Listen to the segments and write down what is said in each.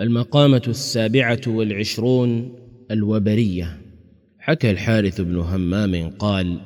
المقامة السابعة والعشرون الوبرية. حكى الحارث بن همام قال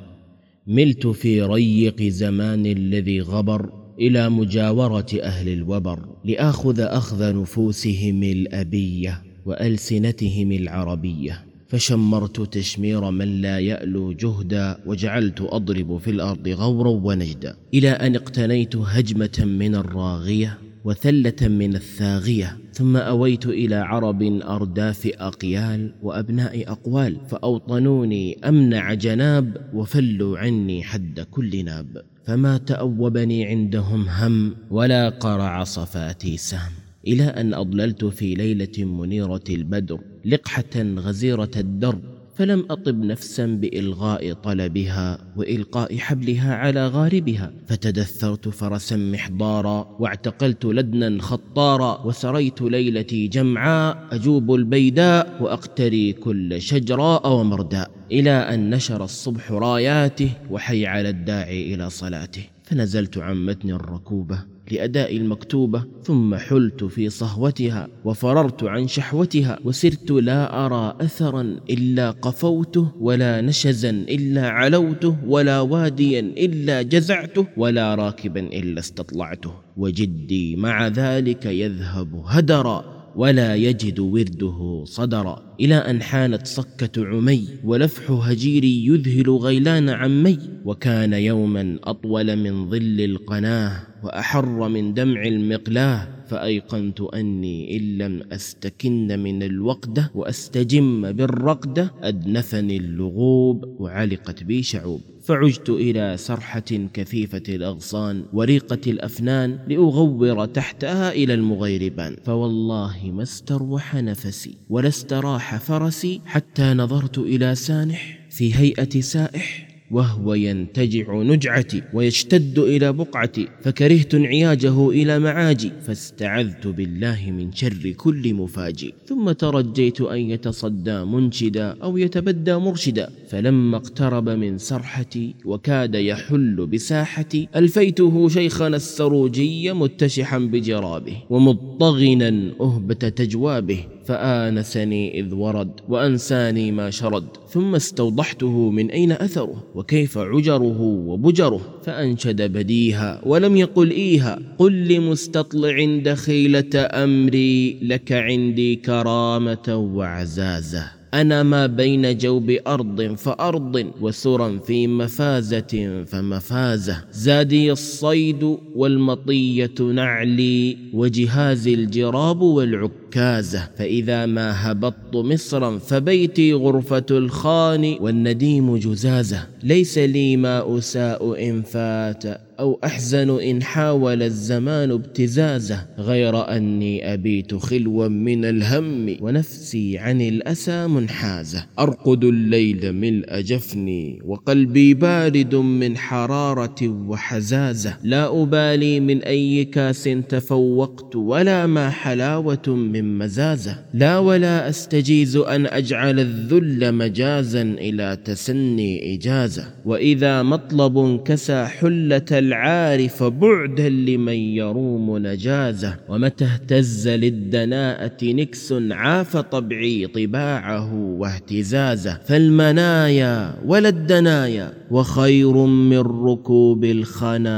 ملت في ريق زمان الذي غبر إلى مجاورة أهل الوبر لآخذ أخذ نفوسهم الأبية وألسنتهم العربية. فشمرت تشمير من لا يألو جهدا وجعلت أضرب في الأرض غورا ونجدا. إلى أن اقتنيت هجمة من الراغية وثلة من الثاغية ثم أويت إلى عرب أرداف أقيال وأبناء أقوال فأوطنوني أمنع جناب وفلوا عني حد كل ناب فما تأوبني عندهم هم ولا قرع صفاتي سهم. إلى أن أضللت في ليلة منيرة البدر لقحة غزيرة الدرب فلم أطب نفسا بإلغاء طلبها وإلقاء حبلها على غاربها فتدثرت فرسا محضارا واعتقلت لدنا خطارا وسريت ليلتي جمعاء أجوب البيداء وأقتري كل شجراء ومرداء إلى أن نشر الصبح راياته وحي على الداعي إلى صلاته. فنزلت عن متن الركوبة لأداء المكتوبة ثم حلت في صهوتها وفررت عن شحوتها وسرت لا أرى أثرا إلا قفوته ولا نشزا إلا علوته ولا واديا إلا جزعته ولا راكبا إلا استطلعته وجدي مع ذلك يذهب هدرا. ولا يجد ورده صدرا. إلى أن حانت صكة عمي ولفح هجيري يذهل غيلان عمي. وكان يوما أطول من ظل القناة وأحر من دمع المقلاة. فأيقنت أني إن لم أستكن من الوقدة وأستجم بالرقدة. أدنفني اللغوب وعلقت بي شعوب. فعجت إلى سرحة كثيفة الأغصان وريقة الأفنان لأغور تحتها إلى المغيربان فوالله ما استروح نفسي ولا استراح فرسي حتى نظرت إلى سانح في هيئة سائح. وهو ينتجع نجعتي ويشتد إلى بقعتي فكرهت انعياجه إلى معاجي فاستعذت بالله من شر كل مفاجئ. ثم ترجيت أن يتصدى منشدا أو يتبدى مرشدا فلما اقترب من سرحتي وكاد يحل بساحتي ألفيته شيخنا السروجي متشحا بجرابه ومضطغنا أهبة تجوابه. فآنسني إذ ورد وأنساني ما شرد ثم استوضحته من أين أثره؟ وكيف عجره وبجره؟ فأنشد بديها ولم يقل إيها قل لمستطلع دخيلة أمري لك عندي كرامة وعزازة. أنا ما بين جوب أرض فأرض وسرا في مفازة فمفازة. زادي الصيد والمطية نعلي وجهاز الجراب والعكازة. فإذا ما هبطت مصرا فبيتي غرفة الخان والنديم جزازة. ليس لي ما أساء إن فات أو أحزن إن حاول الزمان ابتزازه غير أني أبيت خلوا من الهم ونفسي عن الأسى منحازة. أرقد الليل ملء جفني وقلبي بارد من حرارة وحزازة. لا أبالي من أي كاس تفوقت ولا ما حلاوة من مزازة. لا ولا أستجيز أن أجعل الذل مجازا إلى تسني إجازة. وإذا مطلب كسى حلة العارف بعدا لمن يروم نجازه ومتى اهتز للدناءة نكس عاف طبعي طباعه واهتزازه. فالمنايا ولا الدنايا وخير من ركوب الخنا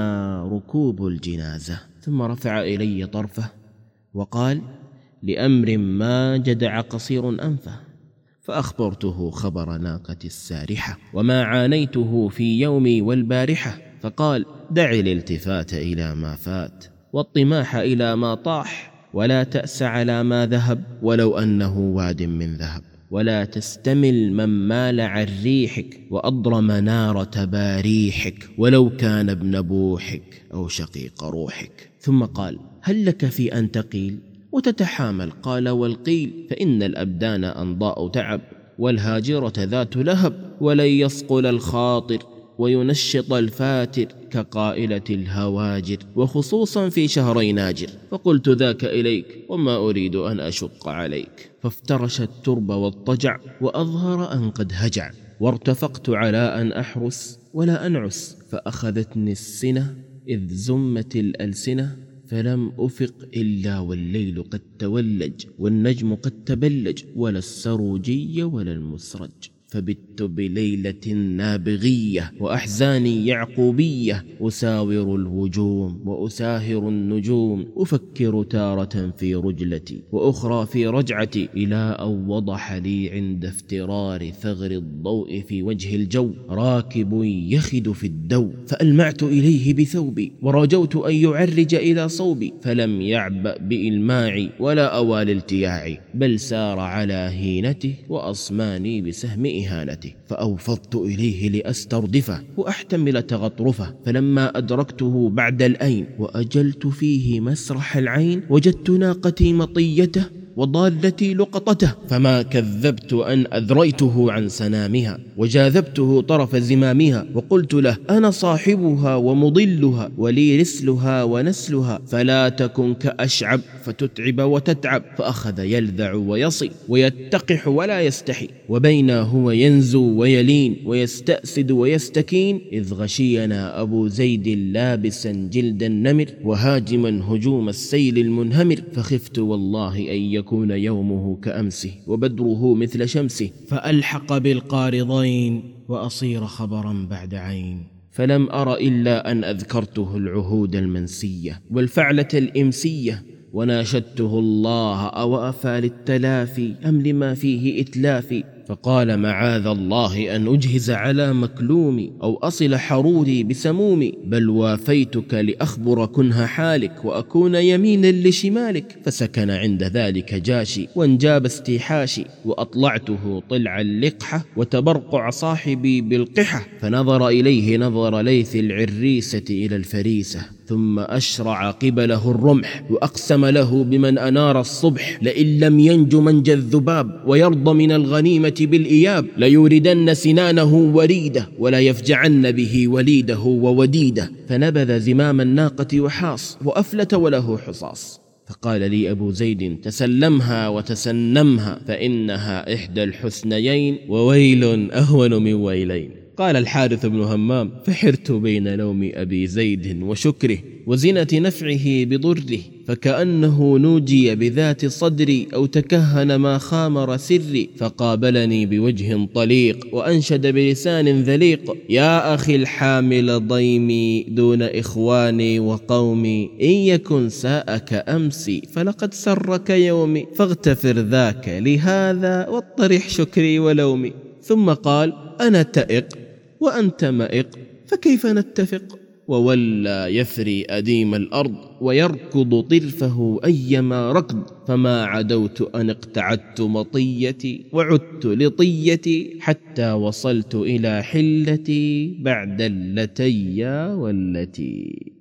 ركوب الجنازة. ثم رفع إلي طرفه وقال لأمر ما جدع قصير أنفه فأخبرته خبر ناقة السارحة وما عانيته في يومي والبارحة. فقال دع الالتفات إلى ما فات والطماح إلى ما طاح ولا تأس على ما ذهب ولو أنه واد من ذهب. ولا تستمل من مال عن ريحك وأضرم نار تباريحك ولو كان ابن بوحك أو شقيق روحك. ثم قال هل لك في أن تقيل؟ وتتحامل. قال والقيل فإن الأبدان أنضاء تعب والهاجرة ذات لهب ولن يصقل الخاطر. وينشط الفاتر كقائلة الهواجر وخصوصا في شهري ناجر. فقلت ذاك إليك وما أريد أن أشق عليك. فافترش الترب واضطجع وأظهر أن قد هجع. وارتفقت على أن أحرس ولا أنعس فأخذتني السنة إذ زمت الألسنة فلم أفق إلا والليل قد تولج والنجم قد تبلج ولا السروجي ولا المسرج. فبت بليلة نابغية وأحزاني يعقوبية أساور الوجوم وأساهر النجوم أفكر تارة في رجلتي وأخرى في رجعتي إلى أن وضح لي عند افترار ثغر الضوء في وجه الجو. راكب يخد في الدو فألمعت إليه بثوبي ورجوت أن يعرج إلى صوبي فلم يعبأ بإلماعي ولا أوال التياعي بل سار على هينته وأصماني بسهم إهانته. فأوفضت إليه لأستردفه وأحتمل تغطرفه فلما أدركته بعد الأين وأجلت فيه مسرح العين وجدت ناقتي مطيته وضالتي لقطته فما كذبت أن أذريته عن سنامها وجاذبته طرف زمامها وقلت له أنا صاحبها ومضلها ولي رسلها ونسلها فلا تكن كأشعب فتتعب وتتعب فأخذ يلذع ويصي ويتقح ولا يستحي وبينا هو ينزو ويلين ويستأسد ويستكين إذ غشينا أبو زيد لابسا جلد النمر وهاجما هجوم السيل المنهمر فخفت والله أن يكون يومه كأمسه وبدره مثل شمسه. فألحق بالقارضين وأصير خبرا بعد عين. فلم أر إلا أن أذكرته العهود المنسية والفعلة الإمسية. وناشدته الله أوافى للتلافي أم لما فيه إتلافي. فقال معاذ الله أن أجهز على مكلومي أو أصل حروري بسمومي بل وافيتك لأخبر كنه حالك وأكون يمينا لشمالك فسكن عند ذلك جاشي وانجاب استيحاشي وأطلعته طلع اللقحة وتبرقع صاحبي بالقحة فنظر إليه نظر ليث العريسة إلى الفريسة ثم أشرع قبله الرمح وأقسم له بمن أنار الصبح لئن لم ينج منجى الذباب ويرضى من الغنيمة بالإياب ليوردن سنانه وريده ولا يفجعن به وليده ووديده. فنبذ زمام الناقة وحاص وأفلت وله حصاص. فقال لي أبو زيد تسلمها وتسنمها فإنها إحدى الحسنيين وويل أهون من ويلين. قال الحارث بن همام فحرت بين نوم أبي زيد وشكره وزنة نفعه بضره فكأنه نوجي بذات صدري أو تكهن ما خامر سري فقابلني بوجه طليق وأنشد بلسان ذليق يا أخي الحامل ضيمي دون إخواني وقومي إن يكن ساءك أمسي فلقد سرك يومي فاغتفر ذاك لهذا واطرح شكري ولومي. ثم قال أنا تئق وأنت مئق فكيف نتفق؟ وولى يثري أديم الأرض ويركض طرفه أيما ركض فما عدوت أن اقتعدت مطيتي وعدت لطيتي حتى وصلت إلى حلتي بعد اللتي والتي